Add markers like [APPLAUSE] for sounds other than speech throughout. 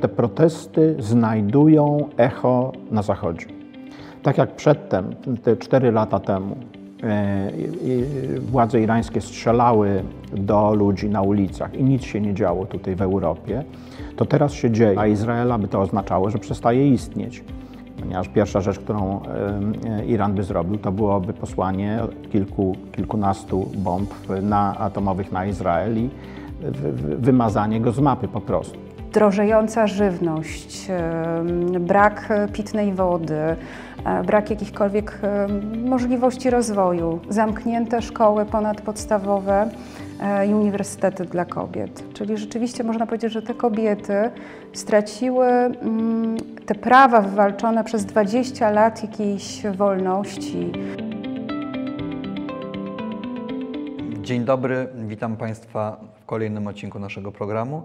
Te protesty znajdują echo na Zachodzie. Tak jak przedtem, te cztery lata temu, e, władze irańskie strzelały do ludzi na ulicach i nic się nie działo tutaj w Europie, to teraz się dzieje, a Izraela by to oznaczało, że przestaje istnieć. Ponieważ pierwsza rzecz, którą e, Iran by zrobił, to byłoby posłanie kilku, kilkunastu bomb na, atomowych na Izrael i wymazanie go z mapy po prostu drożejąca żywność, brak pitnej wody, e, brak jakichkolwiek możliwości rozwoju, zamknięte szkoły ponadpodstawowe e, i uniwersytety dla kobiet. Czyli rzeczywiście można powiedzieć, że te kobiety straciły mm, te prawa wywalczone przez 20 lat jakiejś wolności. Dzień dobry, witam Państwa w kolejnym odcinku naszego programu.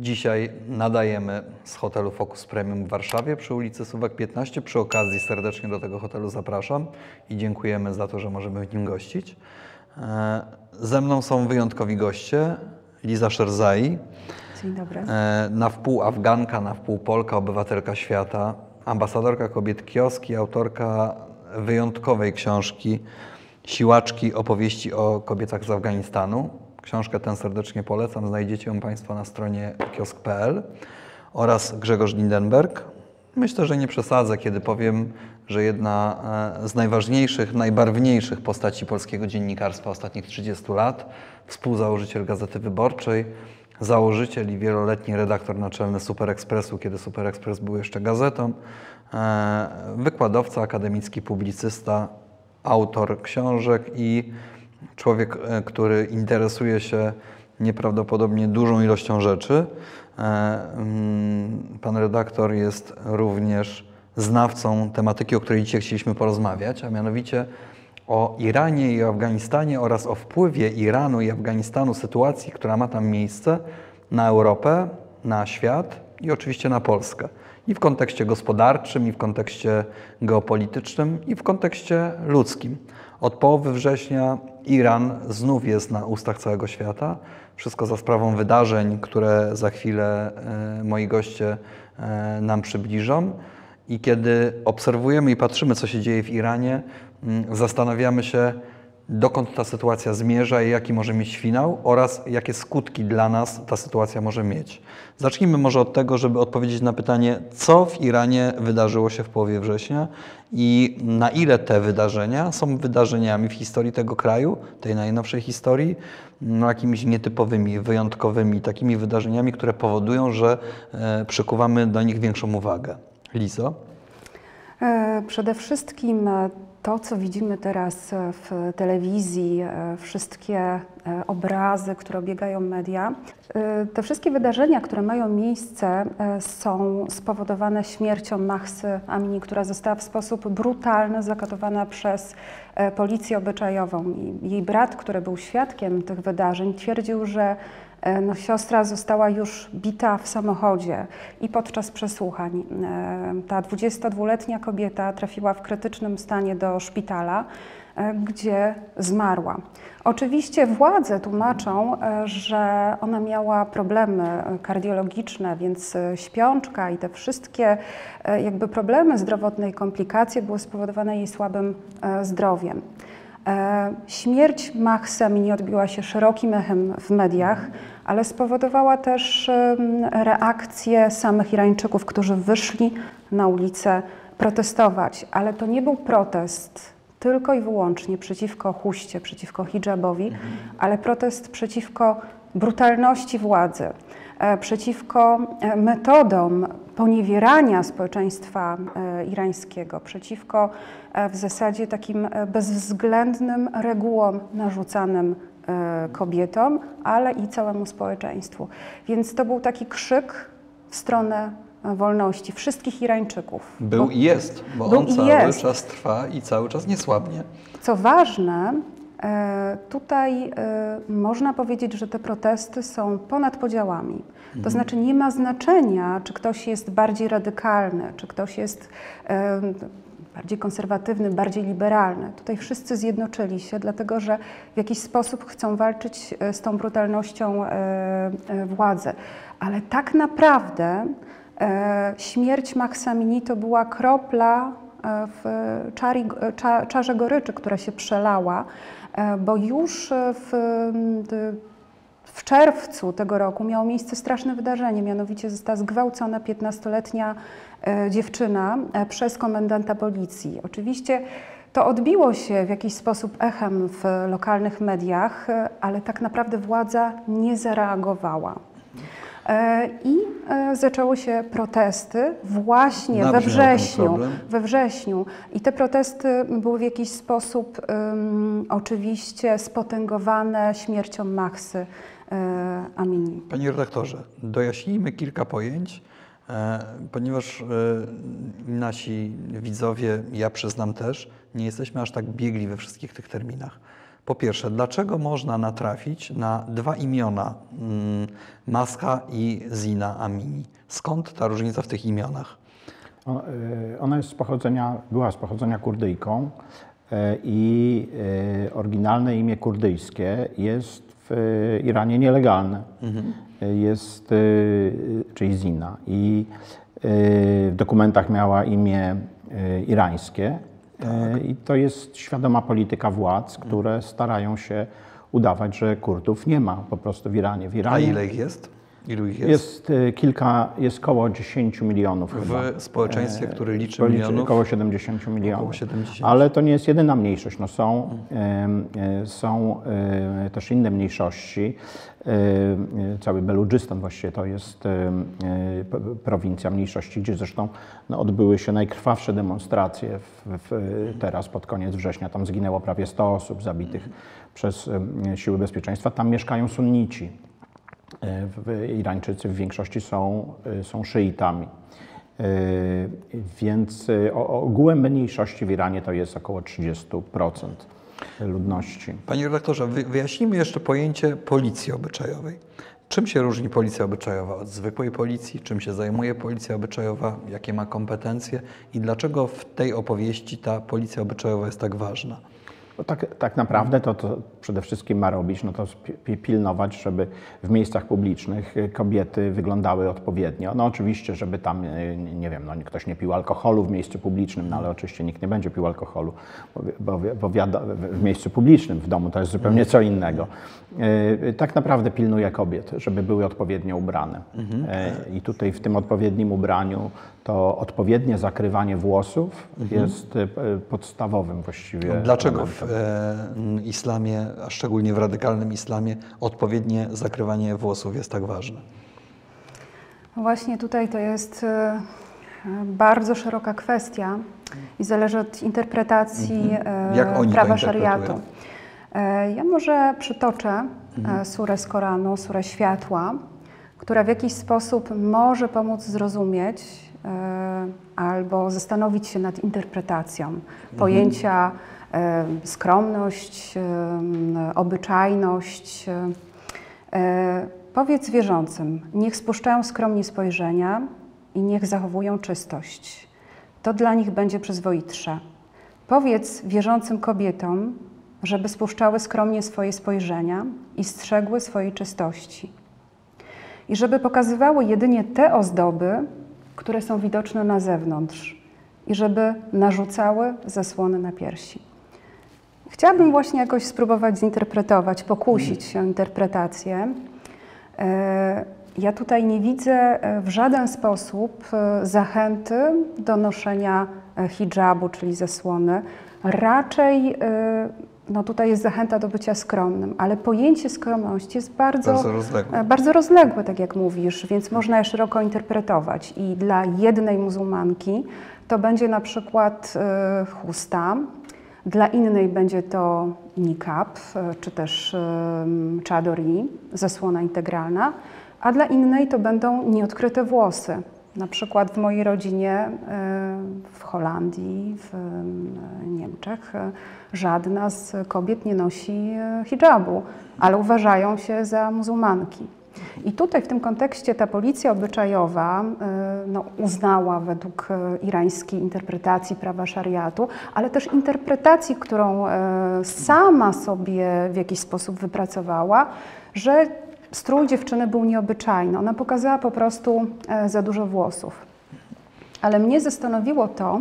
Dzisiaj nadajemy z hotelu Focus Premium w Warszawie przy ulicy Suwak 15. Przy okazji serdecznie do tego hotelu zapraszam i dziękujemy za to, że możemy w nim gościć. E, ze mną są wyjątkowi goście. Liza Szerzai. Dzień dobry. E, na wpół Afganka, na wpół Polka, obywatelka świata, ambasadorka kobiet kioski, autorka wyjątkowej książki Siłaczki opowieści o kobietach z Afganistanu. Książkę tę serdecznie polecam. Znajdziecie ją Państwo na stronie kiosk.pl oraz Grzegorz Lindenberg. Myślę, że nie przesadzę, kiedy powiem, że jedna e, z najważniejszych, najbarwniejszych postaci polskiego dziennikarstwa ostatnich 30 lat, współzałożyciel Gazety Wyborczej, założyciel i wieloletni redaktor naczelny Super Expressu, kiedy Super Express był jeszcze gazetą, e, wykładowca akademicki, publicysta, autor książek i człowiek, e, który interesuje się nieprawdopodobnie dużą ilością rzeczy. E, mm, pan redaktor jest również znawcą tematyki, o której dzisiaj chcieliśmy porozmawiać, a mianowicie o Iranie i Afganistanie oraz o wpływie Iranu i Afganistanu, sytuacji, która ma tam miejsce na Europę, na świat i oczywiście na Polskę. I w kontekście gospodarczym, i w kontekście geopolitycznym, i w kontekście ludzkim. Od połowy września Iran znów jest na ustach całego świata. Wszystko za sprawą wydarzeń, które za chwilę e, moi goście e, nam przybliżą. I kiedy obserwujemy i patrzymy, co się dzieje w Iranie, zastanawiamy się, dokąd ta sytuacja zmierza i jaki może mieć finał oraz jakie skutki dla nas ta sytuacja może mieć. Zacznijmy może od tego, żeby odpowiedzieć na pytanie, co w Iranie wydarzyło się w połowie września i na ile te wydarzenia są wydarzeniami w historii tego kraju, tej najnowszej historii, no, jakimiś nietypowymi, wyjątkowymi, takimi wydarzeniami, które powodują, że e, przykuwamy do nich większą uwagę. Lizo? E, przede wszystkim e, to, co widzimy teraz w telewizji, e, wszystkie e, obrazy, które obiegają media, e, te wszystkie wydarzenia, które mają miejsce, są spowodowane śmiercią Mahsy Amini, która została w sposób brutalny zakatowana przez policję obyczajową. Jej brat, który był świadkiem tych wydarzeń, twierdził, że E, no, siostra została już bita w samochodzie i podczas przesłuchań. E, ta 22-letnia kobieta trafiła w krytycznym stanie do szpitala, e, gdzie zmarła. Oczywiście władze tłumaczą, że ona miała problemy kardiologiczne, więc śpiączka i te wszystkie jakby problemy zdrowotne i komplikacje były spowodowane jej słabym zdrowiem. E, śmierć Mahsem nie odbiła się szerokim echem w mediach, ale spowodowała też reakcję samych Irańczyków, którzy wyszli na ulicę protestować. Ale to nie był protest tylko i wyłącznie przeciwko huście, przeciwko hijabowi, mhm. ale protest przeciwko brutalności władzy, przeciwko e, metodom poniewierania społeczeństwa e, irańskiego, przeciwko w zasadzie takim bezwzględnym regułom narzucanym kobietom, ale i całemu społeczeństwu. Więc to był taki krzyk w stronę wolności wszystkich Irańczyków. Był bo, i jest, bo on cały jest. czas trwa i cały czas nie słabnie. Co ważne, E, tutaj e, można powiedzieć, że te protesty są ponad podziałami. To mhm. znaczy nie ma znaczenia, czy ktoś jest bardziej radykalny, czy ktoś jest e, bardziej konserwatywny, bardziej liberalny. Tutaj wszyscy zjednoczyli się, dlatego że w jakiś sposób chcą walczyć z tą brutalnością władzy. Ale tak naprawdę Śmierć Maksamini to była kropla w czarze goryczy, która się przelała, bo już w w czerwcu tego roku miało miejsce straszne wydarzenie, mianowicie została zgwałcona 15-letnia e, dziewczyna e, przez komendanta policji. Oczywiście to odbiło się w jakiś sposób echem w lokalnych mediach, e, ale tak naprawdę władza nie zareagowała. I zaczęły się protesty właśnie we wrześniu, we wrześniu. I te protesty były w jakiś sposób um, oczywiście spotęgowane śmiercią Maxy. E, Amini. Panie redaktorze, dojaśnijmy kilka pojęć, e, ponieważ e, nasi widzowie, ja przyznam też, nie jesteśmy aż tak biegli we wszystkich tych terminach. Po pierwsze, dlaczego można natrafić na dwa imiona mm, Maska i Zina Amini? Skąd ta różnica w tych imionach? Ona jest z pochodzenia, była z pochodzenia kurdyjką i oryginalne imię kurdyjskie jest w Iranie nielegalne. Mhm. Jest, czyli Zina. I w dokumentach miała imię irańskie. Tak. I to jest świadoma polityka władz, które starają się udawać, że Kurdów nie ma po prostu w Iranie. W Iranie A ile ich jest? Ilu ich jest? Jest y, kilka, jest około 10 milionów w chyba. społeczeństwie, e, które liczy milionów? Około 70 milionów. Około 70. Ale to nie jest jedyna mniejszość. No są, hmm. są e, też inne mniejszości. Cały Beludżystan właściwie to jest prowincja mniejszości, gdzie zresztą no, odbyły się najkrwawsze demonstracje w, w, teraz pod koniec września. Tam zginęło prawie 100 osób zabitych przez siły bezpieczeństwa. Tam mieszkają sunnici. E, Irańczycy w większości są, e, są szyitami. E, więc ogółem mniejszości w Iranie to jest około 30% ludności. Panie redaktorze, wyjaśnijmy jeszcze pojęcie policji obyczajowej. Czym się różni policja obyczajowa od zwykłej policji? Czym się zajmuje policja obyczajowa? Jakie ma kompetencje? I dlaczego w tej opowieści ta policja obyczajowa jest tak ważna? No tak, tak naprawdę to, to przede wszystkim ma robić, no to pilnować, żeby w miejscach publicznych kobiety wyglądały odpowiednio. No oczywiście, żeby tam, e, nie wiem, no ktoś nie pił alkoholu w miejscu publicznym, no ale oczywiście nikt nie będzie pił alkoholu, bo, bo, w miejscu publicznym, w domu to jest zupełnie co innego. E, tak naprawdę pilnuje kobiet, żeby były odpowiednio ubrane. Mhm. E, I tutaj w tym odpowiednim ubraniu to odpowiednie zakrywanie włosów mhm. jest podstawowym właściwie. Dlaczego w e, islamie, a szczególnie w radykalnym islamie, odpowiednie zakrywanie włosów jest tak ważne? Właśnie tutaj to jest e, bardzo szeroka kwestia i zależy od interpretacji mhm. Oni prawa szariatu. E, ja może przytoczę mhm. surę z Koranu, surę światła, która w jakiś sposób może pomóc zrozumieć albo zastanowić się nad interpretacją mhm. pojęcia skromność, obyczajność. E, powiedz wierzącym, niech spuszczają skromnie spojrzenia i niech zachowują czystość. To dla nich będzie przyzwoitsze. Powiedz wierzącym kobietom, żeby spuszczały skromnie swoje spojrzenia i strzegły swojej czystości. I żeby pokazywały jedynie te ozdoby, które są widoczne na zewnątrz, i żeby narzucały zasłony na piersi. Chciałabym właśnie jakoś spróbować zinterpretować, pokusić się o interpretację. E, ja tutaj nie widzę e, w żaden sposób e, zachęty do noszenia hijabu, czyli zasłony. Raczej no tutaj jest zachęta do bycia skromnym, ale pojęcie skromności jest bardzo, bardzo, rozległe. bardzo rozległe, tak jak mówisz, więc można je szeroko interpretować. I dla jednej muzułmanki to będzie na przykład chusta, dla innej będzie to niqab, e, czy też chadori, zasłona integralna, a dla innej to będą nieodkryte włosy. Na przykład w mojej rodzinie e, w Holandii, w Niemczech e, żadna z kobiet nie nosi hijabu, ale uważają się za muzułmanki. I tutaj w tym kontekście ta policja obyczajowa y, no, uznała według y, irańskiej interpretacji prawa szariatu, ale też interpretacji, którą y, sama sobie w jakiś sposób wypracowała, że strój dziewczyny był nieobyczajny. Ona pokazała po prostu za dużo włosów. Ale mnie zastanowiło to,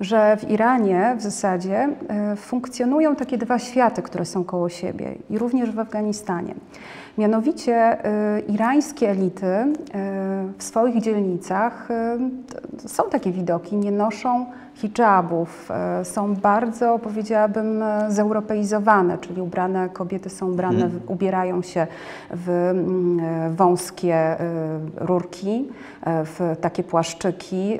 że w Iranie w zasadzie funkcjonują takie dwa światy, które są koło siebie i również w Afganistanie. Mianowicie e, irańskie elity e, w swoich dzielnicach są takie widoki, nie noszą hijabów, są bardzo, powiedziałabym, zeuropeizowane, czyli ubrane kobiety są ubrane, hmm. ubierają się w mm, wąskie rurki, w takie płaszczyki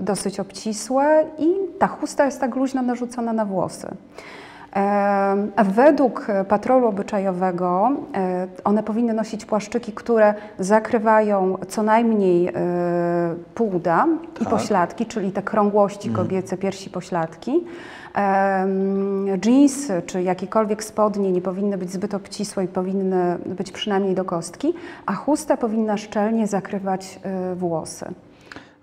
dosyć obcisłe i ta chusta jest tak luźno narzucona na włosy. Według patrolu obyczajowego e, one powinny nosić płaszczyki, które zakrywają co najmniej e, pół uda tak. i pośladki, czyli te krągłości mhm. kobiece, piersi, pośladki. Jeansy czy jakiekolwiek spodnie nie powinny być zbyt obcisłe i powinny być przynajmniej do kostki, a chusta powinna szczelnie zakrywać e, włosy.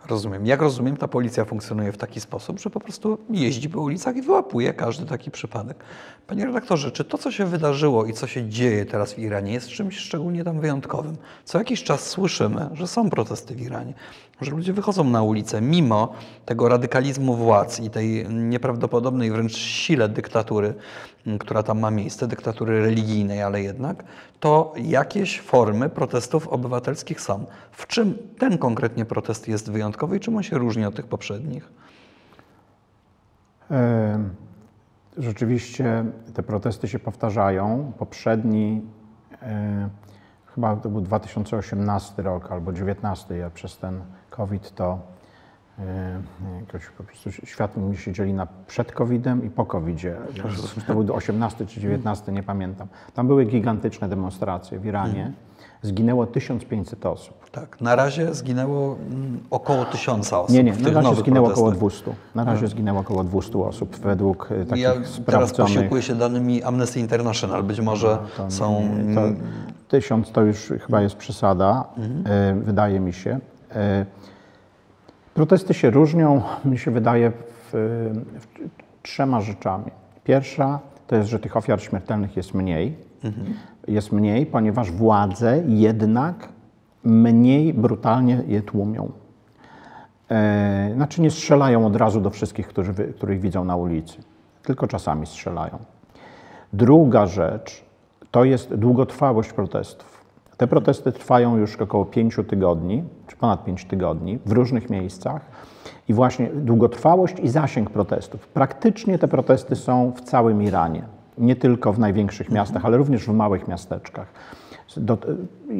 Rozumiem. Jak rozumiem, ta policja funkcjonuje w taki sposób, że po prostu jeździ po ulicach i wyłapuje każdy taki przypadek. Panie redaktorze, czy to, co się wydarzyło i co się dzieje teraz w Iranie, jest czymś szczególnie tam wyjątkowym? Co jakiś czas słyszymy, że są protesty w Iranie, że ludzie wychodzą na ulicę mimo tego radykalizmu władz i tej nieprawdopodobnej wręcz sile dyktatury, która tam ma miejsce, dyktatury religijnej, ale jednak, to jakieś formy protestów obywatelskich są. W czym ten konkretnie protest jest wyjątkowy i czym on się różni od tych poprzednich? Rzeczywiście te protesty się powtarzają. Poprzedni, chyba to był 2018 rok albo 2019, ja przez ten COVID to jakoś po prostu świat mi się dzieli na przed COVID-em i po COVID-zie. To był 18 czy 19, nie pamiętam. Tam były gigantyczne demonstracje w Iranie. Mhm. Zginęło 1500 osób. Tak, na razie zginęło mm, około 1000 osób. Nie, nie, na razie zginęło protestach. około 200. Na razie hmm. zginęło około 200 osób według e, takich ja sprawdzonych... teraz posiłkuję się danymi Amnesty International, być może no, to, są... To, tysiąc to już chyba jest przesada, mhm. wydaje mi się. Protesty się różnią, mi się wydaje, w, w trzema rzeczami. Pierwsza to jest, że tych ofiar śmiertelnych jest mniej. Mhm. Jest mniej, ponieważ władze jednak mniej brutalnie je tłumią. E, znaczy nie strzelają od razu do wszystkich, którzy, których widzą na ulicy, tylko czasami strzelają. Druga rzecz to jest długotrwałość protestów. Te protesty trwają już około pięciu tygodni, czy ponad pięć tygodni w różnych miejscach. I właśnie długotrwałość i zasięg protestów. Praktycznie te protesty są w całym Iranie. Nie tylko w największych miastach, ale również w małych miasteczkach. Do,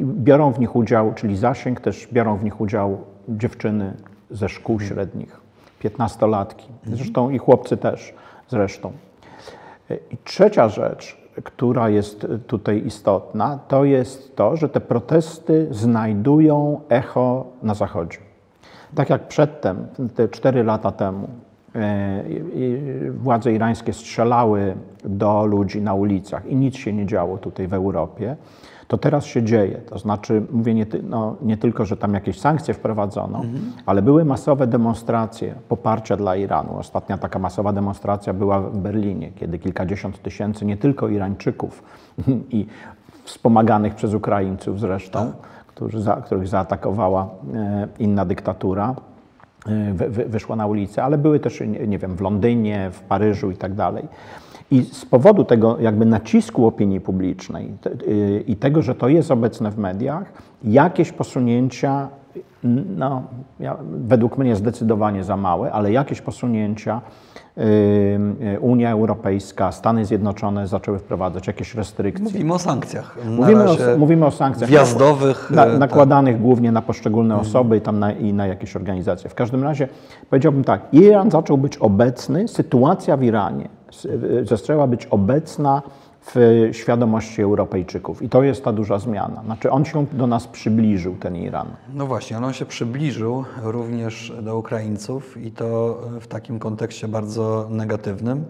biorą w nich udział, czyli zasięg, też biorą w nich udział dziewczyny ze szkół mhm. średnich, piętnastolatki, mhm. zresztą i chłopcy też zresztą. I trzecia rzecz, która jest tutaj istotna, to jest to, że te protesty znajdują echo na Zachodzie. Tak jak przedtem, te cztery lata temu, e, władze irańskie strzelały do ludzi na ulicach i nic się nie działo tutaj w Europie, to teraz się dzieje. To znaczy, mówię nie, no, nie tylko, że tam jakieś sankcje wprowadzono, mhm. ale były masowe demonstracje poparcia dla Iranu. Ostatnia taka masowa demonstracja była w Berlinie, kiedy kilkadziesiąt tysięcy nie tylko Irańczyków [LAUGHS] i wspomaganych przez Ukraińców zresztą, tak. którzy za, których zaatakowała e, inna dyktatura, e, wy, wyszła na ulicę, ale były też, nie wiem, w Londynie, w Paryżu i tak dalej. I z powodu tego jakby nacisku opinii publicznej y, i tego, że to jest obecne w mediach, jakieś posunięcia, no, ja, według mnie zdecydowanie za małe, ale jakieś posunięcia y, y, Unia Europejska, Stany Zjednoczone zaczęły wprowadzać jakieś restrykcje. Mówimy o sankcjach. Mówimy o, mówimy o, sankcjach wjazdowych. Na, nakładanych tak. głównie na poszczególne mhm. osoby i, tam na, i na jakieś organizacje. W każdym razie powiedziałbym tak, Iran zaczął być obecny, sytuacja w Iranie zaczęła być obecna w świadomości Europejczyków. I to jest ta duża zmiana. Znaczy on się do nas przybliżył, ten Iran. No właśnie, on się przybliżył również do Ukraińców i to w takim kontekście bardzo negatywnym,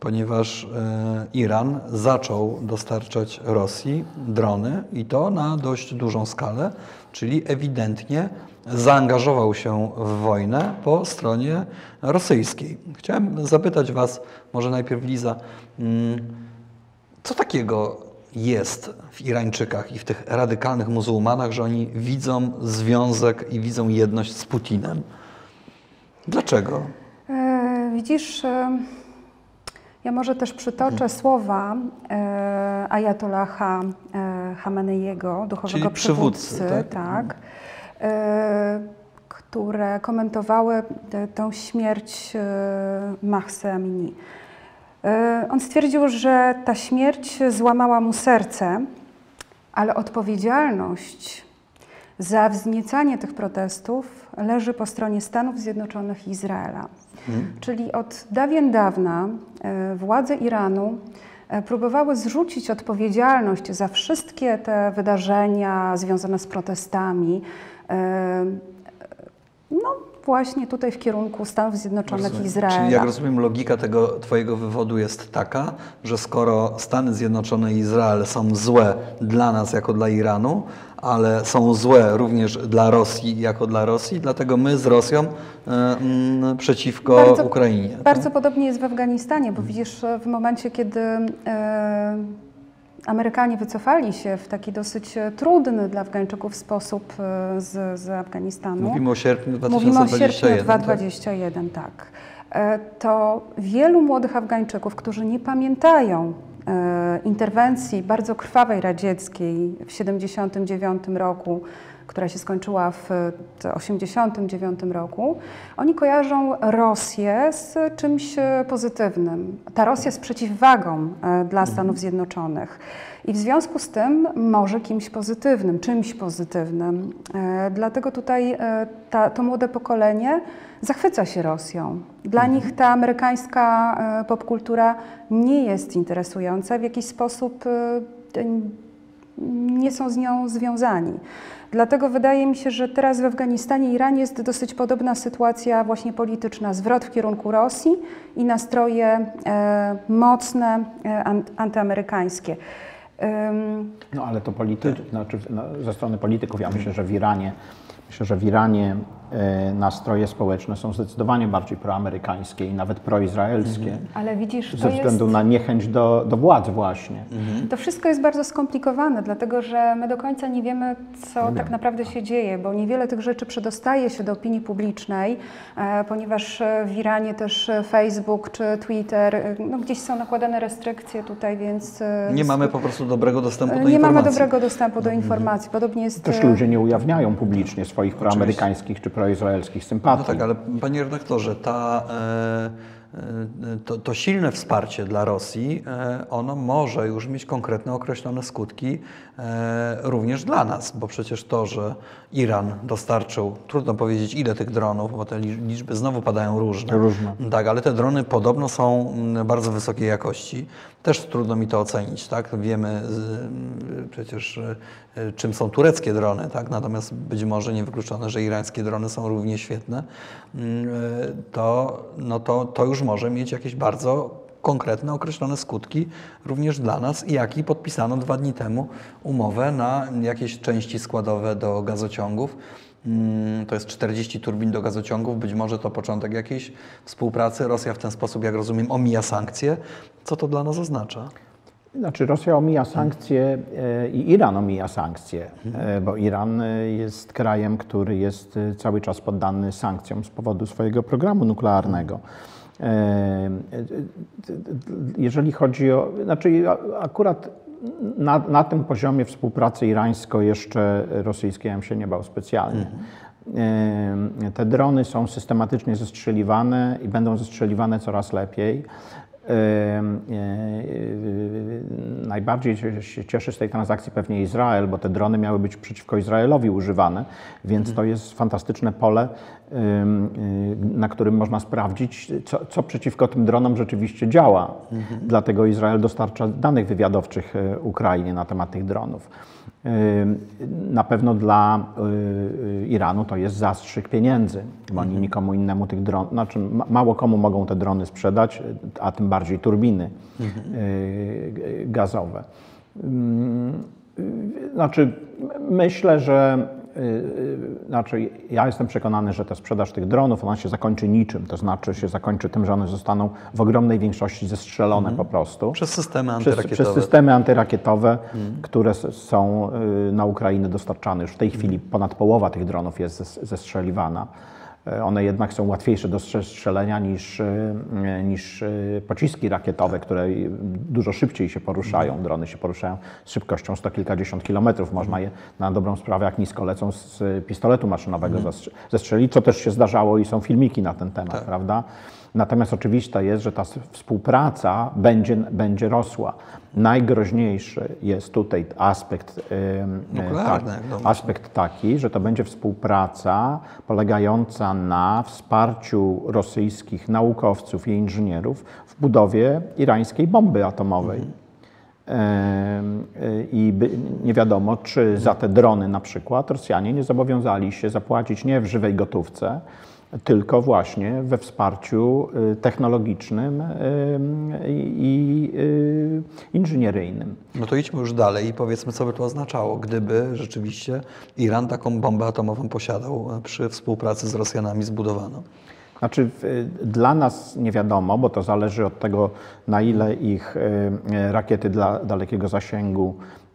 ponieważ e, Iran zaczął dostarczać Rosji drony i to na dość dużą skalę, czyli ewidentnie zaangażował się w wojnę po stronie rosyjskiej. Chciałem zapytać Was, może najpierw Liza, mm, co takiego jest w Irańczykach i w tych radykalnych muzułmanach, że oni widzą związek i widzą jedność z Putinem. Dlaczego? E, widzisz, e, ja może też przytoczę hmm. słowa e, Ayatollaha e, Hameneiego, duchowego Czyli przywódcy, przywódcy tak? tak e, które komentowały tę śmierć e, Mahsa Amini. E, on stwierdził, że ta śmierć złamała mu serce, ale odpowiedzialność za wzniecanie tych protestów leży po stronie Stanów Zjednoczonych i Izraela. Hmm. Czyli od dawien dawna e, władze Iranu próbowały zrzucić odpowiedzialność za wszystkie te wydarzenia związane z protestami no właśnie tutaj w kierunku Stanów Zjednoczonych rozumiem. i Izraela. Czyli jak rozumiem, logika tego Twojego wywodu jest taka, że skoro Stany Zjednoczone i Izrael są złe dla nas jako dla Iranu, ale są złe również dla Rosji jako dla Rosji, dlatego my z Rosją e, m, przeciwko bardzo, Ukrainie. Bardzo tak? podobnie jest w Afganistanie, bo widzisz, w momencie, kiedy e, Amerykanie wycofali się w taki dosyć e, trudny dla Afgańczyków sposób e, z, z Afganistanu. Mówimy o sierpniu 2021. Mówimy o sierpniu 2021, tak. tak. E, to wielu młodych Afgańczyków, którzy nie pamiętają interwencji bardzo krwawej radzieckiej w 1979 roku, która się skończyła w 1989 roku, oni kojarzą Rosję z czymś pozytywnym. Ta Rosja jest przeciwwagą e, dla mhm. Stanów Zjednoczonych. I w związku z tym może kimś pozytywnym, czymś pozytywnym. E, dlatego tutaj e, ta, to młode pokolenie zachwyca się Rosją. Dla mhm. nich ta amerykańska popkultura nie jest interesująca, w jakiś sposób nie są z nią związani. Dlatego wydaje mi się, że teraz w Afganistanie i Iranie jest dosyć podobna sytuacja właśnie polityczna. Zwrot w kierunku Rosji i nastroje e, mocne, e, antyamerykańskie. No ale to politycy, znaczy, no, ze strony polityków, ja myślę, że w Iranie Myślę, że w Iranie nastroje społeczne są zdecydowanie bardziej proamerykańskie i nawet proizraelskie. Mhm. Ale widzisz, ze względu jest... na niechęć do, do władzy właśnie. Mhm. To wszystko jest bardzo skomplikowane, dlatego że my do końca nie wiemy, co tak naprawdę się dzieje, bo niewiele tych rzeczy przedostaje się do opinii publicznej, e, ponieważ w Iranie też Facebook czy Twitter, e, no gdzieś są nakładane restrykcje tutaj, więc... Nie mamy po prostu dobrego dostępu do nie informacji. Nie mamy dobrego dostępu do mhm. informacji. Podobnie jest... Też ludzie nie ujawniają publicznie swoich proamerykańskich czy proizraelskich sympatii. No tak, ale panie redaktorze, ta, e, e, to, to, silne wsparcie dla Rosji, e, ono może już mieć konkretne określone skutki również dla nas, bo przecież to, że Iran dostarczył, trudno powiedzieć ile tych dronów, bo te liczby znowu padają różne. Różne. Tak, ale te drony podobno są mm, bardzo wysokiej jakości. Też trudno mi to ocenić, tak? Wiemy przecież E, czym są tureckie drony, tak? natomiast być może niewykluczone, że irańskie drony są równie świetne, mm, to, no to, to już może mieć jakieś bardzo konkretne, określone skutki również dla nas, jak i podpisano dwa dni temu umowę na jakieś części składowe do gazociągów. Mm, to jest 40 turbin do gazociągów, być może to początek jakiejś współpracy. Rosja w ten sposób, jak rozumiem, omija sankcje. Co to dla nas oznacza? Znaczy Rosja omija sankcje e, i Iran omija sankcje, e, bo Iran e, jest krajem, który jest cały czas poddany sankcjom z powodu swojego programu nuklearnego. Jeżeli chodzi o, znaczy akurat na, na tym poziomie współpracy irańsko jeszcze rosyjskiej ja się nie bał specjalnie. Te drony są systematycznie zestrzeliwane i będą zestrzeliwane coraz lepiej. E, e, najbardziej się cieszy z tej transakcji pewnie Izrael, bo te drony miały być przeciwko Izraelowi używane, więc to jest fantastyczne pole, na którym można sprawdzić, co, co przeciwko tym dronom rzeczywiście działa. Mhm. Dlatego Izrael dostarcza danych wywiadowczych e, Ukrainie na temat tych dronów. Na pewno dla y, y, Iranu to jest zastrzyk pieniędzy, bo oni mhm. nikomu innemu tych dronów, znaczy mało komu mogą te drony sprzedać, a tym bardziej turbiny mhm. Y, gazowe. Znaczy, myślę, że znaczy, ja jestem przekonany, że ta sprzedaż tych dronów, ona się zakończy niczym. To znaczy się zakończy tym, że one zostaną w ogromnej większości zestrzelone po prostu. Przez systemy Przez, antyrakietowe. przez systemy antyrakietowe, które s- są y, na Ukrainę dostarczane. Już w tej chwili ponad połowa tych dronów jest zes- zestrzeliwana. Y, One jednak są łatwiejsze do strzelenia niż, y, niż y, pociski rakietowe, które dużo szybciej się poruszają. Drony się poruszają z szybkością sto kilkadziesiąt kilometrów. Można je na dobrą sprawę, jak nisko lecą, z pistoletu maszynowego zastrze- zestrzelić, co też się zdarzało i są filmiki na ten temat, prawda? Natomiast oczywiste jest, że ta współpraca będzie, będzie rosła. Najgroźniejszy jest tutaj aspekt, jak domyślam. aspekt taki, że to będzie współpraca polegająca na wsparciu rosyjskich naukowców i inżynierów w budowie irańskiej bomby atomowej. Em, y, I nie wiadomo, czy za te drony na przykład Rosjanie nie zobowiązali się zapłacić nie w żywej gotówce, tylko właśnie we wsparciu y, technologicznym ym, i y, inżynieryjnym. No to idźmy już dalej i powiedzmy, co by to oznaczało, gdyby rzeczywiście Iran taką bombę atomową posiadał przy współpracy z Rosjanami zbudowano. Znaczy, dla nas nie wiadomo, bo to zależy od tego, na ile ich y, rakiety dla dalekiego zasięgu, y,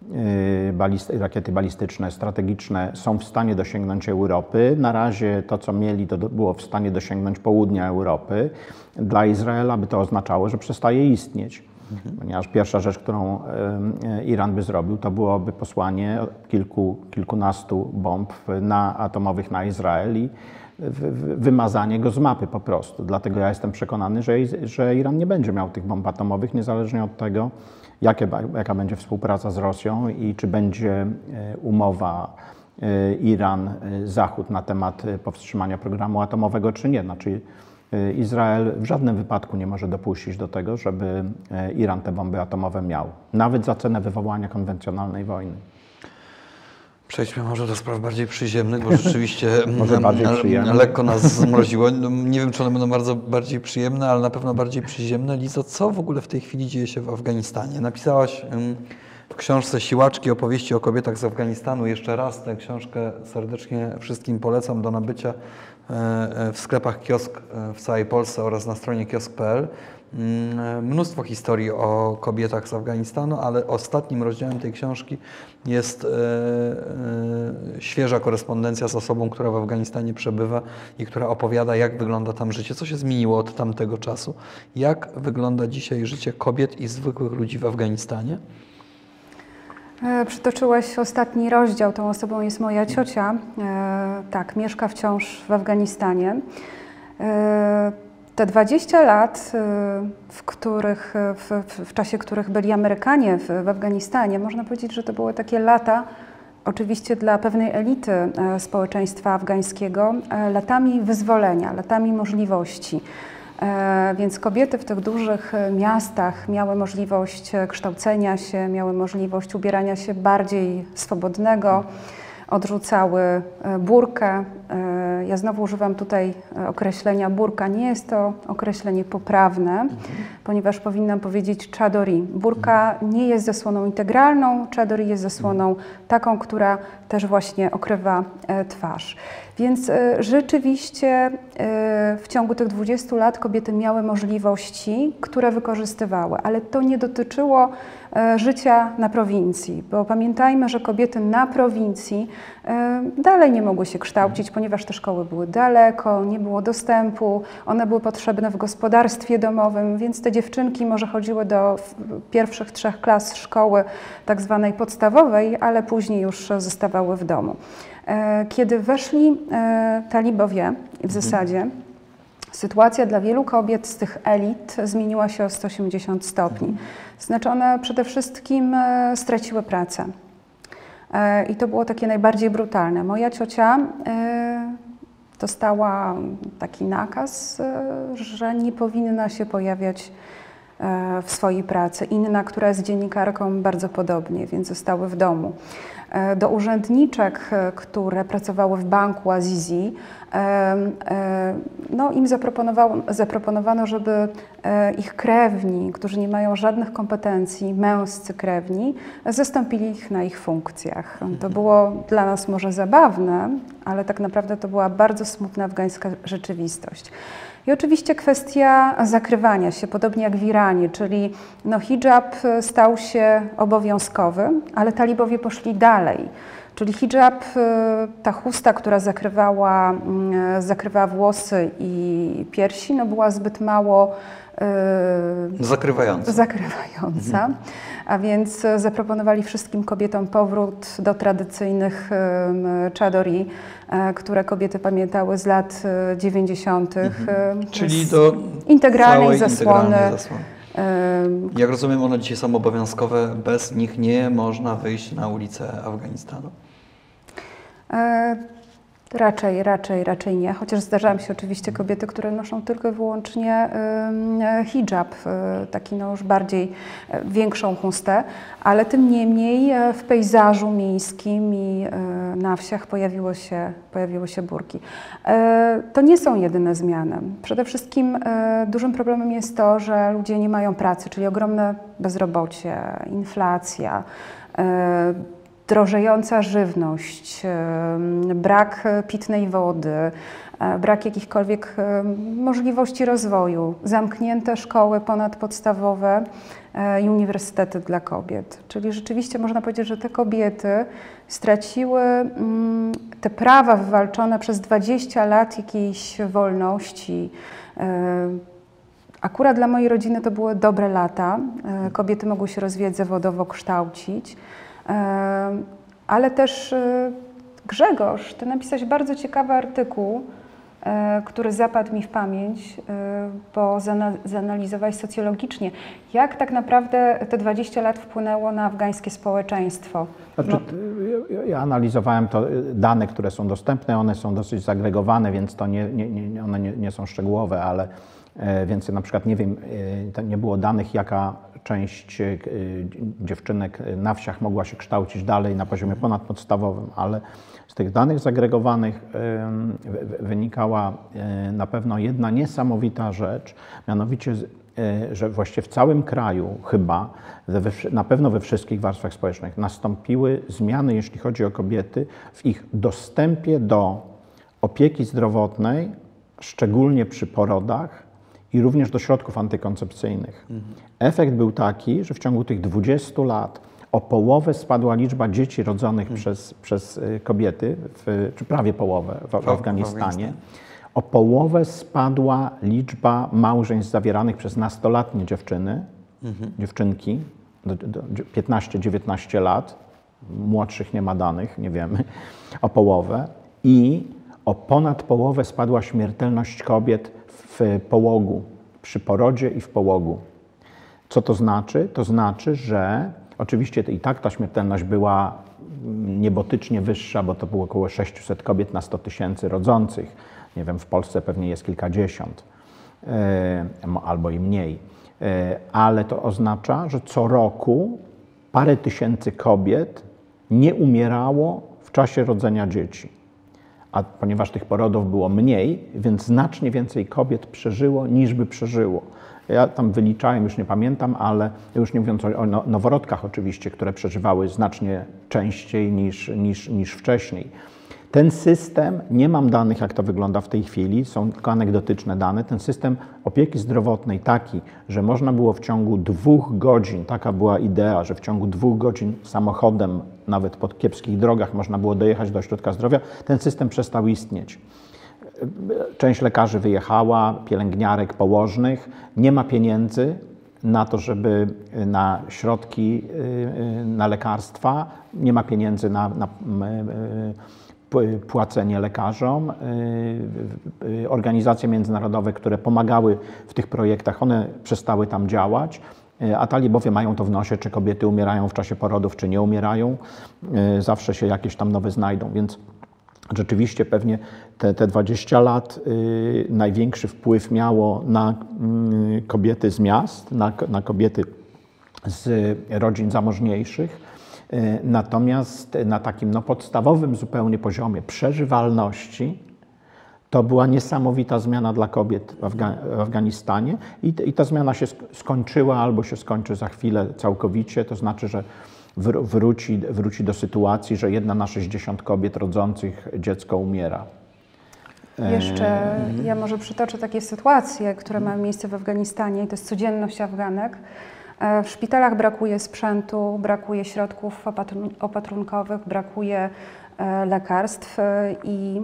balist- rakiety balistyczne, strategiczne są w stanie dosięgnąć Europy. Na razie to, co mieli, to było w stanie dosięgnąć południa Europy. Dla Izraela by to oznaczało, że przestaje istnieć. Ponieważ pierwsza rzecz, którą Iran by zrobił, to byłoby posłanie kilku, kilkunastu bomb na, atomowych na Izrael i wymazanie go z mapy po prostu. Dlatego ja jestem przekonany, że, że Iran nie będzie miał tych bomb atomowych, niezależnie od tego, jakie, jaka będzie współpraca z Rosją i czy będzie e, umowa e, Iran-Zachód na temat e, powstrzymania programu atomowego, czy nie. Znaczy, e, Izrael w żadnym wypadku nie może dopuścić do tego, żeby e, Iran te bomby atomowe miał, nawet za cenę wywołania konwencjonalnej wojny. Przejdźmy może do spraw bardziej przyziemnych, bo [LAUGHS] rzeczywiście em, bardziej lekko nas [LAUGHS] zmroziło. No, Nie wiem, czy one będą bardzo bardziej przyjemne, ale na pewno bardziej przyziemne. Lizo, co w ogóle w tej chwili dzieje się w Afganistanie? Napisałaś em, w książce Siłaczki opowieści o kobietach z Afganistanu. Jeszcze raz tę książkę serdecznie wszystkim polecam do nabycia w sklepach kiosk e, w całej Polsce oraz na stronie kiosk.pl. Mm, e, Mnóstwo historii o kobietach z Afganistanu, ale ostatnim rozdziałem tej książki jest e, e, świeża korespondencja z osobą, która w Afganistanie przebywa i która opowiada, jak wygląda tam życie, co się zmieniło od tamtego czasu, jak wygląda dzisiaj życie kobiet i zwykłych ludzi w Afganistanie. E, Przytoczyłeś ostatni rozdział. Tą osobą jest moja ciocia. E, tak, mieszka wciąż w Afganistanie. E, te 20 lat, w, których, w, w, czasie których byli Amerykanie w, w Afganistanie, można powiedzieć, że to były takie lata, oczywiście dla pewnej elity społeczeństwa afgańskiego, latami wyzwolenia, latami możliwości. E, Więc kobiety w tych dużych e, miastach miały możliwość e, kształcenia się, miały możliwość ubierania się bardziej swobodnego, odrzucały e, burkę. E, Ja znowu używam tutaj e, określenia burka. Nie jest to określenie poprawne, ponieważ powinnam powiedzieć chadori. Burka nie jest zasłoną integralną, chadori jest zasłoną taką, która też właśnie okrywa twarz. Więc rzeczywiście w ciągu tych 20 lat kobiety miały możliwości, które wykorzystywały, ale to nie dotyczyło życia na prowincji, bo pamiętajmy, że kobiety na prowincji e, dalej nie mogły się kształcić, ponieważ te szkoły były daleko, nie było dostępu, one były potrzebne w gospodarstwie domowym, więc te dziewczynki może chodziły do pierwszych trzech klas szkoły tak zwanej podstawowej, ale później już zostawały w domu. E, Kiedy weszli e, talibowie, w zasadzie sytuacja dla wielu kobiet z tych elit zmieniła się o 180 stopni. Znaczy one przede wszystkim e, straciły pracę. E, I to było takie najbardziej brutalne. Moja ciocia e, dostała taki nakaz, że nie powinna się pojawiać w swojej pracy, inna, która jest dziennikarką bardzo podobnie, więc zostały w domu. E, do urzędniczek, e, które pracowały w banku Azizi, no, im zaproponowano, żeby ich krewni, którzy nie mają żadnych kompetencji, męscy krewni, zastąpili ich na ich funkcjach. To mhm. było dla nas może zabawne, ale tak naprawdę to była bardzo smutna afgańska rzeczywistość. I oczywiście kwestia zakrywania się, podobnie jak w Iranie, czyli no, hijab stał się obowiązkowy, ale talibowie poszli dalej. Czyli hijab, ta chusta, która zakrywała, mm, zakrywała włosy i piersi, no była zbyt mało Zakrywająca. Zakrywająca. Mhm. A więc zaproponowali wszystkim kobietom powrót do tradycyjnych czadori, e, które kobiety pamiętały z lat 90. Mhm. Czyli do integralnej zasłony. Integralnej zasłony. Jak rozumiem, one dzisiaj są obowiązkowe, bez nich nie można wyjść na ulicę Afganistanu. Raczej, raczej, raczej nie. Chociaż zdarzają się oczywiście kobiety, które noszą tylko i wyłącznie hijab, taki no już bardziej e, większą chustę, ale tym niemniej e, w pejzażu miejskim i e, na wsiach pojawiło się, pojawiły się burki. To nie są jedyne zmiany. Przede wszystkim dużym problemem jest to, że ludzie nie mają pracy, czyli ogromne bezrobocie, inflacja drożejąca żywność, brak pitnej wody, e, brak jakichkolwiek możliwości rozwoju, zamknięte szkoły ponadpodstawowe e, i uniwersytety dla kobiet. Czyli rzeczywiście można powiedzieć, że te kobiety straciły mm, te prawa wywalczone przez 20 lat jakiejś wolności. E, akurat dla mojej rodziny to były dobre lata. Kobiety mogły się rozwijać zawodowo, kształcić. Ale też e, Grzegorz, ty napisałeś bardzo ciekawy artykuł, e, który zapadł mi w pamięć, e, bo zanalizowałeś socjologicznie, jak tak naprawdę te 20 lat wpłynęło na afgańskie społeczeństwo. Znaczy, no. ja analizowałem to, dane, które są dostępne, one są dosyć zagregowane, więc to nie, nie, nie one nie, nie, są szczegółowe, ale więc na przykład nie wiem, nie było danych, jaka część e, dziewczynek na wsiach mogła się kształcić dalej na poziomie ponadpodstawowym, ale z tych danych zagregowanych wynikała e, na pewno jedna niesamowita rzecz, mianowicie, e, że właściwie w całym kraju chyba, na pewno we wszystkich warstwach społecznych nastąpiły zmiany, jeśli chodzi o kobiety, w ich dostępie do opieki zdrowotnej, szczególnie przy porodach, i również do środków antykoncepcyjnych. Mhm. Efekt był taki, że w ciągu tych 20 lat o połowę spadła liczba dzieci rodzonych mhm. przez, przez y, kobiety, w, czy prawie połowę w, w Afganistanie. O połowę spadła liczba małżeństw zawieranych przez nastolatnie dziewczyny, mhm. dziewczynki, 15-19 lat, młodszych nie ma danych, nie wiemy, o połowę. I o ponad połowę spadła śmiertelność kobiet w połogu, przy porodzie i w połogu. Co to znaczy? To znaczy, że oczywiście i tak ta śmiertelność była niebotycznie wyższa, bo to było około 600 kobiet na 100 tysięcy rodzących. Nie wiem, w Polsce pewnie jest kilkadziesiąt albo i mniej. E, ale to oznacza, że co roku parę tysięcy kobiet nie umierało w czasie rodzenia dzieci a ponieważ tych porodów było mniej, więc znacznie więcej kobiet przeżyło niż by przeżyło. Ja tam wyliczałem, już nie pamiętam, ale już nie mówiąc o no, noworodkach oczywiście, które przeżywały znacznie częściej niż, niż, niż wcześniej. Ten system, nie mam danych, jak to wygląda w tej chwili, są tylko anegdotyczne dane. Ten system opieki zdrowotnej taki, że można było w ciągu dwóch godzin, taka była idea, że w ciągu dwóch godzin samochodem, nawet po kiepskich drogach, można było dojechać do ośrodka zdrowia, ten system przestał istnieć. Część lekarzy wyjechała, pielęgniarek, położnych, nie ma pieniędzy na to, żeby na środki, y, y, na lekarstwa, nie ma pieniędzy na, na płacenie lekarzom. Y, y, organizacje międzynarodowe, które pomagały w tych projektach, one przestały tam działać. Y, a talibowie mają to w nosie, czy kobiety umierają w czasie porodów, czy nie umierają. Zawsze się jakieś tam nowe znajdą. Więc Rzeczywiście pewnie te, te 20 lat największy wpływ miało na y, kobiety z miast, na, na kobiety z rodzin zamożniejszych. Y, natomiast na takim no, podstawowym zupełnie poziomie przeżywalności to była niesamowita zmiana dla kobiet w, Afga w Afganistanie i, i ta zmiana się skończyła albo się skończy za chwilę całkowicie. To znaczy, że wróci, wróci do sytuacji, że jedna na 60 kobiet rodzących dziecko umiera. Jeszcze ja może przytoczę takie sytuacje, które mają miejsce w Afganistanie i to jest codzienność Afganek. E, w szpitalach brakuje sprzętu, brakuje środków opatrunkowych, brakuje e, lekarstw e, i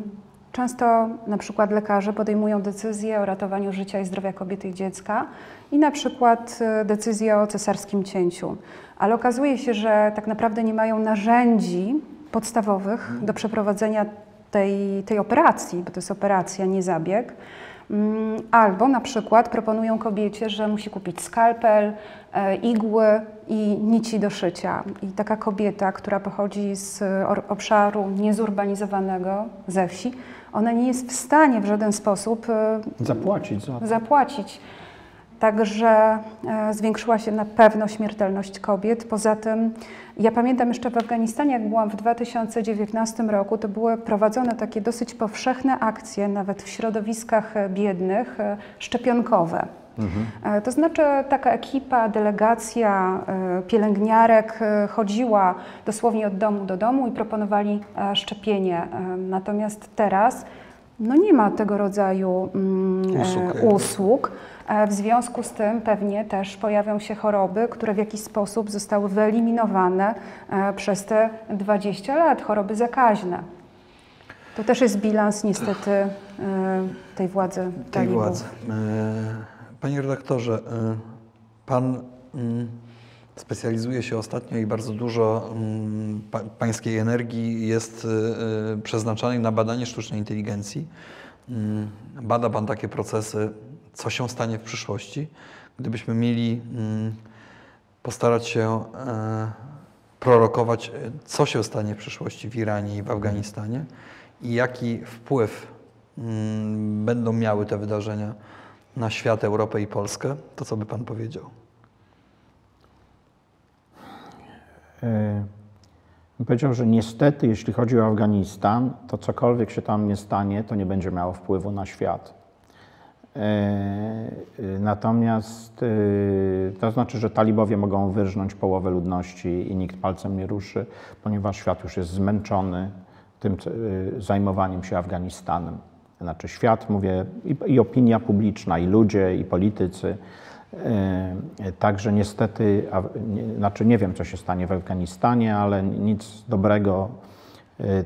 często na przykład lekarze podejmują decyzję o ratowaniu życia i zdrowia kobiety i dziecka i na przykład decyzję o cesarskim cięciu ale okazuje się, że tak naprawdę nie mają narzędzi podstawowych do przeprowadzenia tej, tej operacji, bo to jest operacja, nie zabieg. Mm, albo na przykład proponują kobiecie, że musi kupić skalpel, igły i nici do szycia. I taka kobieta, która pochodzi z obszaru niezurbanizowanego, ze wsi, ona nie jest w stanie w żaden sposób e, zapłacić za to. Zapłacić. Także e, zwiększyła się na pewno śmiertelność kobiet. Poza tym, ja pamiętam jeszcze w Afganistanie, jak byłam w 2019 roku, to były prowadzone takie dosyć powszechne akcje, nawet w środowiskach biednych, e, szczepionkowe. Mhm. To znaczy taka ekipa, delegacja pielęgniarek chodziła dosłownie od domu do domu i proponowali szczepienie. Natomiast teraz no nie ma tego rodzaju mm, usług. usług. W związku z tym pewnie też pojawią się choroby, które w jakiś sposób zostały wyeliminowane e, przez te 20 lat, choroby zakaźne. To też jest bilans niestety e, tej władzy Tej władzy. Panie redaktorze, pan mm, specjalizuje się ostatnio i bardzo dużo mm, pańskiej energii jest przeznaczanej na badanie sztucznej inteligencji. Bada pan takie procesy co się stanie w przyszłości, gdybyśmy mieli postarać się prorokować, co się stanie w przyszłości w Iranie i w Afganistanie i jaki wpływ będą miały te wydarzenia na świat, Europę i Polskę, to co by Pan powiedział? E, powiedział, że niestety, jeśli chodzi o Afganistan, to cokolwiek się tam nie stanie, to nie będzie miało wpływu na świat. E, e, natomiast to znaczy, że talibowie mogą wyrżnąć połowę ludności i nikt palcem nie ruszy, ponieważ świat już jest zmęczony tym zajmowaniem się Afganistanem. Znaczy świat, mówię, i, i opinia publiczna, i ludzie, i politycy. Także niestety, znaczy nie wiem, co się stanie w Afganistanie, ale nic dobrego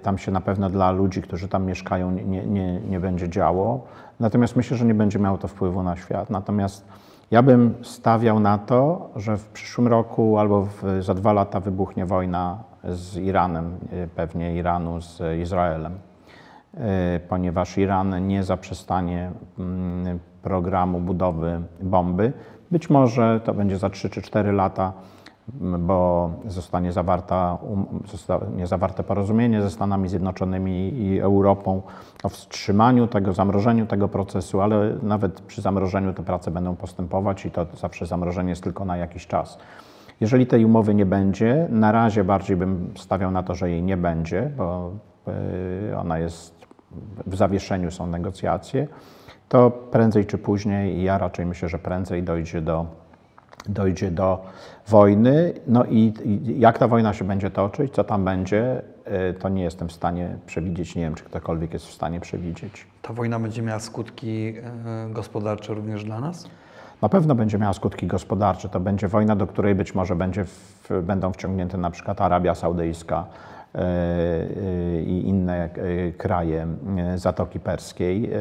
tam się na pewno dla ludzi, którzy tam mieszkają, nie, nie, nie będzie działo. Natomiast myślę, że nie będzie miało to wpływu na świat. Natomiast ja bym stawiał na to, że w przyszłym roku albo w, za dwa lata wybuchnie wojna z Iranem, e, pewnie Iranu z Izraelem, e, ponieważ Iran nie zaprzestanie mm, programu budowy bomby. Być może to będzie za 3 czy 4 lata bo zostanie zawarta, um, zostanie zawarte porozumienie ze Stanami Zjednoczonymi i Europą o wstrzymaniu tego, zamrożeniu tego procesu, ale nawet przy zamrożeniu te prace będą postępować i to zawsze zamrożenie jest tylko na jakiś czas. Jeżeli tej umowy nie będzie, na razie bardziej bym stawiał na to, że jej nie będzie, bo y, ona jest w zawieszeniu, są negocjacje, to prędzej czy później, ja raczej myślę, że prędzej dojdzie do dojdzie do wojny. No i, jak ta wojna się będzie toczyć, co tam będzie, y, to nie jestem w stanie przewidzieć. Nie wiem, czy ktokolwiek jest w stanie przewidzieć. Ta wojna będzie miała skutki y, gospodarcze również dla nas? Na pewno będzie miała skutki gospodarcze. To będzie wojna, do której być może będzie w, będą wciągnięte na przykład Arabia Saudyjska y, i inne kraje Zatoki Perskiej.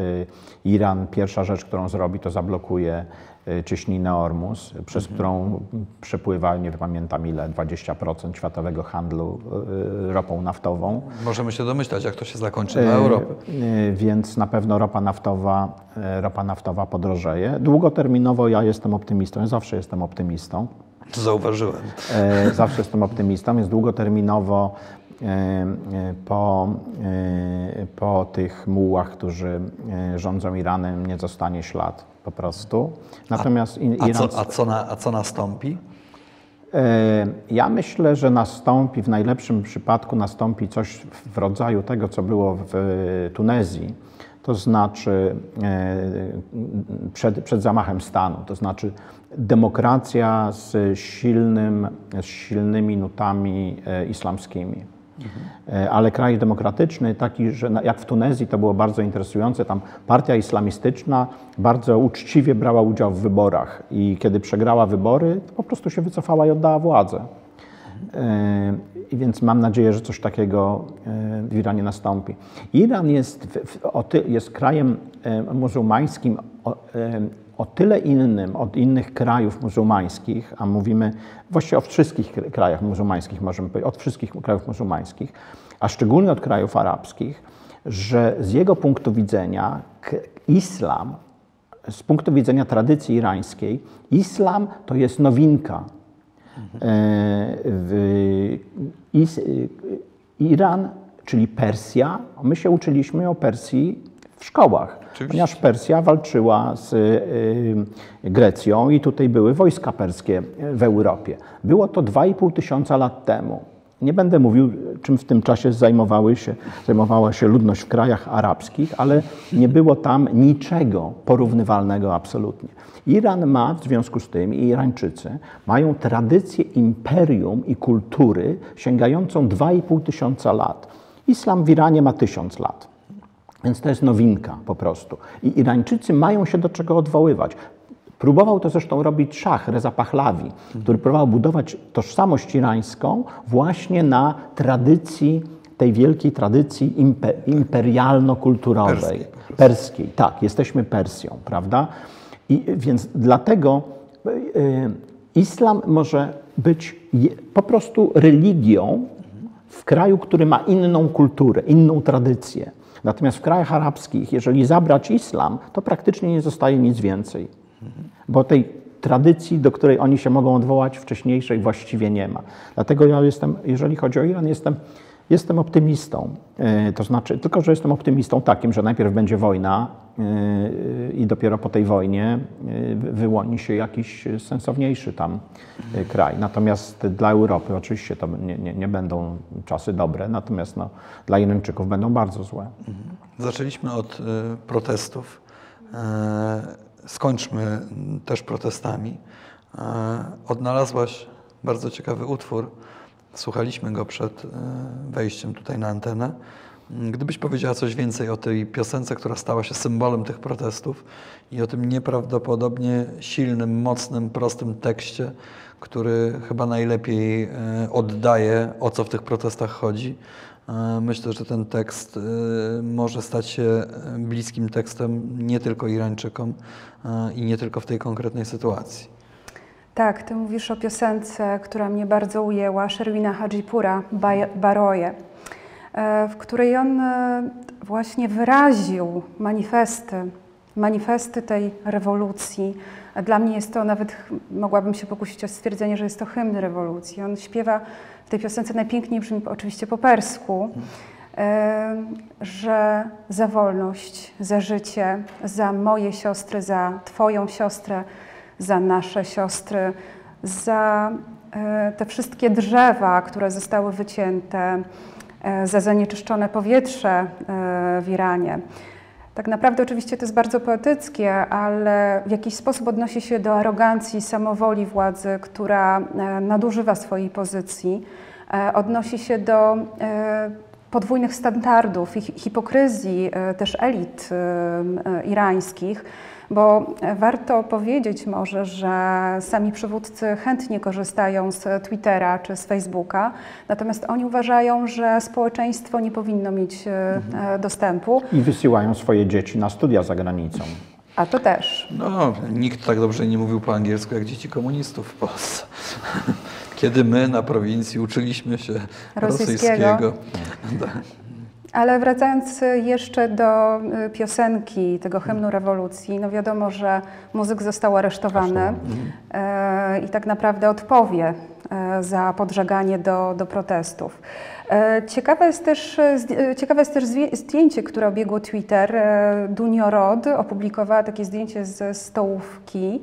Iran, pierwsza rzecz, którą zrobi, to zablokuje Y, cieśninę Ormus, przez mhm. którą przepływa, nie pamiętam ile, 20% światowego handlu y, ropą naftową. Możemy się domyślać, jak to się zakończy Europy. Y, więc na pewno ropa naftowa, ropa naftowa podrożeje. Długoterminowo ja jestem optymistą, ja zawsze jestem optymistą. To zauważyłem. Zawsze jestem optymistą, więc długoterminowo po, po tych mułach, którzy rządzą Iranem, nie zostanie ślad po prostu. Natomiast a, a, co, a, co, na, a co nastąpi? Ja myślę, że nastąpi, w najlepszym przypadku nastąpi coś w rodzaju tego, co było w Tunezji, to znaczy przed, przed zamachem stanu, to znaczy demokracja z, silnym, z silnymi nutami e, islamskimi. Mhm. Ale kraj demokratyczny, taki, że jak w Tunezji to było bardzo interesujące, tam partia islamistyczna bardzo uczciwie brała udział w wyborach i kiedy przegrała wybory, to po prostu się wycofała i oddała władzę. Mhm. I więc mam nadzieję, że coś takiego w Iranie nastąpi. Iran jest, jest krajem muzułmańskim o tyle innym od innych krajów muzułmańskich, a mówimy właściwie o wszystkich krajach muzułmańskich, możemy powiedzieć, od wszystkich krajów muzułmańskich, a szczególnie od krajów arabskich, że z jego punktu widzenia islam, z punktu widzenia tradycji irańskiej, islam to jest nowinka. Mhm. Iran, czyli Persja, my się uczyliśmy o Persji w szkołach, Oczywiście. ponieważ Persja walczyła z y, Grecją i tutaj były wojska perskie w Europie. Było to 2,5 tysiąca lat temu. Nie będę mówił, czym w tym czasie zajmowały się, zajmowała się ludność w krajach arabskich, ale nie było tam niczego porównywalnego absolutnie. Iran ma w związku z tym i Irańczycy mają tradycję imperium i kultury sięgającą 2,5 tysiąca lat. Islam w Iranie ma tysiąc lat. Więc to jest nowinka po prostu. I Irańczycy mają się do czego odwoływać. Próbował to zresztą robić Szach Reza Pahlavi, który próbował budować tożsamość irańską właśnie na tradycji, tej wielkiej tradycji imperialno-kulturowej. Perskiej, perskiej. Tak, jesteśmy Persją, prawda? I więc dlatego y, islam może być po prostu religią w kraju, który ma inną kulturę, inną tradycję. Natomiast w krajach arabskich, jeżeli zabrać islam, to praktycznie nie zostaje nic więcej, bo tej tradycji, do której oni się mogą odwołać, wcześniejszej właściwie nie ma. Dlatego ja jestem, jeżeli chodzi o Iran, jestem, jestem optymistą. E, to znaczy, tylko że jestem optymistą takim, że najpierw będzie wojna e, i dopiero po tej wojnie e, wyłoni się jakiś sensowniejszy tam kraj. Natomiast dla Europy oczywiście to nie, nie, nie będą czasy dobre, natomiast no, dla Irańczyków będą bardzo złe. Mhm. Zaczęliśmy od protestów. Skończmy też protestami. Odnalazłaś bardzo ciekawy utwór Słuchaliśmy go przed e, wejściem tutaj na antenę. Gdybyś powiedziała coś więcej o tej piosence, która stała się symbolem tych protestów i o tym nieprawdopodobnie silnym, mocnym, prostym tekście, który chyba najlepiej e, oddaje, o co w tych protestach chodzi. E, myślę, że ten tekst może stać się bliskim tekstem nie tylko Irańczykom i nie tylko w tej konkretnej sytuacji. Tak, ty mówisz o piosence, która mnie bardzo ujęła, Sherwina Hajipura, Baroje, e, w której on e, właśnie wyraził manifesty, manifesty tej rewolucji. Dla mnie jest to nawet, mogłabym się pokusić o stwierdzenie, że jest to hymn rewolucji. On śpiewa w tej piosence najpiękniej, brzmi oczywiście po persku, e, że za wolność, za życie, za moje siostry, za Twoją siostrę, za nasze siostry, za e, te wszystkie drzewa, które zostały wycięte, e, za zanieczyszczone powietrze e, w Iranie. Tak naprawdę oczywiście to jest bardzo poetyckie, ale w jakiś sposób odnosi się do arogancji, samowoli władzy, która nadużywa swojej pozycji, odnosi się do podwójnych standardów i hipokryzji też elit irańskich, bo warto powiedzieć może, że sami przywódcy chętnie korzystają z Twittera czy z Facebooka, natomiast oni uważają, że społeczeństwo nie powinno mieć e, mhm. dostępu. I wysyłają swoje dzieci na studia za granicą. A to też. No, nikt tak dobrze nie mówił po angielsku jak dzieci komunistów w Polsce. [LAUGHS] Kiedy my na prowincji uczyliśmy się rosyjskiego. rosyjskiego. [LAUGHS] Ale wracając jeszcze do y, piosenki, tego hymnu rewolucji, no wiadomo, że muzyk został aresztowany e, i tak naprawdę odpowie za podżeganie do, do protestów. Ciekawe jest też, ciekawe jest też zdjęcie, które obiegło Twitter. Dunio Rod opublikowała takie zdjęcie ze stołówki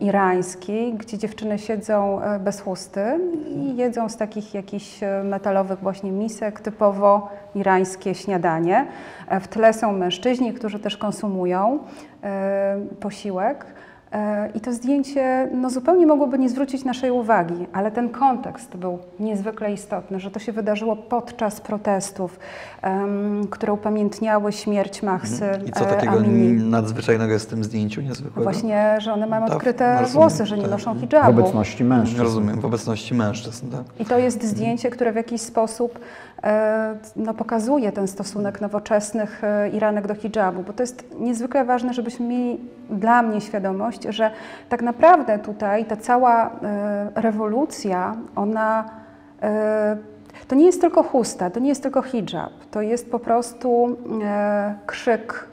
irańskiej, gdzie dziewczyny siedzą e, bez chusty i jedzą z takich jakichś e, metalowych właśnie misek, typowo irańskie śniadanie. E, W tle są mężczyźni, którzy też konsumują e, posiłek. E, I to zdjęcie no, zupełnie mogłoby nie zwrócić naszej uwagi, ale ten kontekst był niezwykle istotny, że to się wydarzyło podczas protestów, em, które upamiętniały śmierć Mahsy Mhm. I co e, takiego Amini. nadzwyczajnego jest w tym zdjęciu niezwykłego? Właśnie, że one mają Tak, odkryte rozumiem, włosy, że nie tak. noszą W hijabu. obecności mężczyzn. Rozumiem, w obecności mężczyzn, tak? I to jest zdjęcie, które w jakiś sposób no, pokazuje ten stosunek nowoczesnych e, Iranek do hijabu, bo to jest niezwykle ważne, żebyśmy mieli dla mnie świadomość, że tak naprawdę tutaj ta cała e, rewolucja, ona e, to nie jest tylko chusta, to nie jest tylko hijab, to jest po prostu e, krzyk,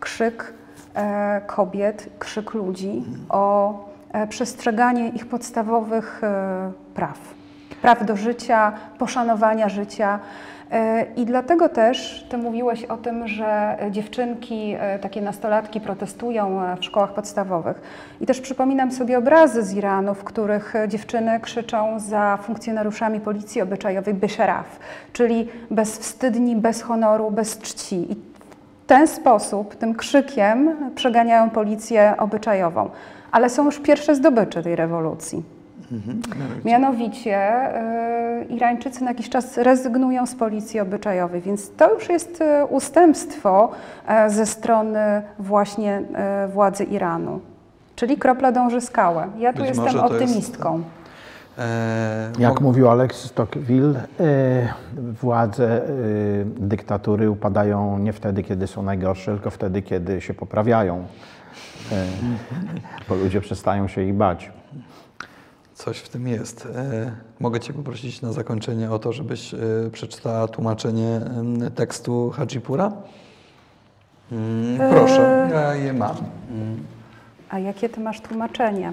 krzyk e, kobiet, krzyk ludzi o e, przestrzeganie ich podstawowych e, praw. Praw do życia, poszanowania życia. E, I dlatego też Ty mówiłeś o tym, że dziewczynki, e, takie nastolatki protestują e, w szkołach podstawowych. I też przypominam sobie obrazy z Iranu, w których dziewczyny krzyczą za funkcjonariuszami policji obyczajowej Besharaf, czyli bezwstydni, bez honoru, bez czci. I w ten sposób, tym krzykiem przeganiają policję obyczajową. Ale są już pierwsze zdobycze tej rewolucji. Mianowicie e, Irańczycy na jakiś czas rezygnują z policji obyczajowej, więc to już jest e, ustępstwo e, ze strony właśnie władzy Iranu. Czyli kropla dąży skałę. Ja tu Być jestem optymistką. Jak mówił Alexis Tocqueville, władze dyktatury upadają nie wtedy, kiedy są najgorsze, tylko wtedy, kiedy się poprawiają. Bo ludzie przestają się ich bać. Coś w tym jest. E, mogę Cię poprosić na zakończenie o to, żebyś e, przeczytała tłumaczenie tekstu Hajipura? Mm, proszę, ja je mam. Mm. A jakie ty masz tłumaczenie?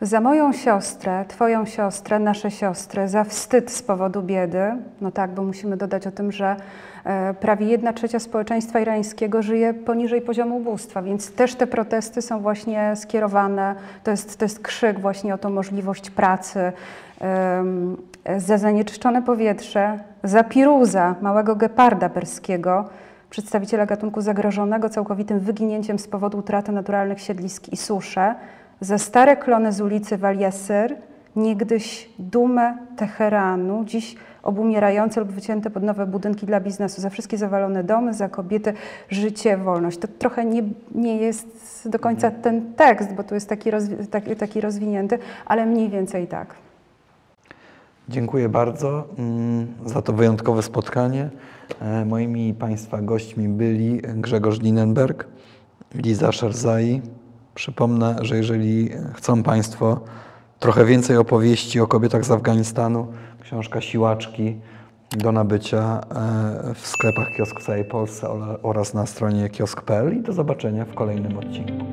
Za moją siostrę, twoją siostrę, nasze siostry, za wstyd z powodu biedy, no tak, bo musimy dodać o tym, że e, prawie jedna trzecia społeczeństwa irańskiego żyje poniżej poziomu ubóstwa, więc też te protesty są właśnie skierowane, to jest, to jest krzyk właśnie o tą możliwość pracy, za zanieczyszczone powietrze, za piruza, małego geparda perskiego, przedstawiciela gatunku zagrożonego całkowitym wyginięciem z powodu utraty naturalnych siedlisk i susze, za stare klony z ulicy Waliasyr, niegdyś dumę Teheranu, dziś obumierające lub wycięte pod nowe budynki dla biznesu, za wszystkie zawalone domy, za kobiety, życie, wolność. To trochę nie, nie jest do końca ten tekst, bo tu jest taki, rozwi- taki, taki rozwinięty, ale mniej więcej tak. Dziękuję bardzo mm, za to wyjątkowe spotkanie. E, Moimi Państwa gośćmi byli Grzegorz Linenberg, Liza Szerzai. Przypomnę, że jeżeli chcą Państwo trochę więcej opowieści o kobietach z Afganistanu, książka Siłaczki do nabycia e, w sklepach kiosk w całej Polsce oraz na stronie kiosk.pl i do zobaczenia w kolejnym odcinku.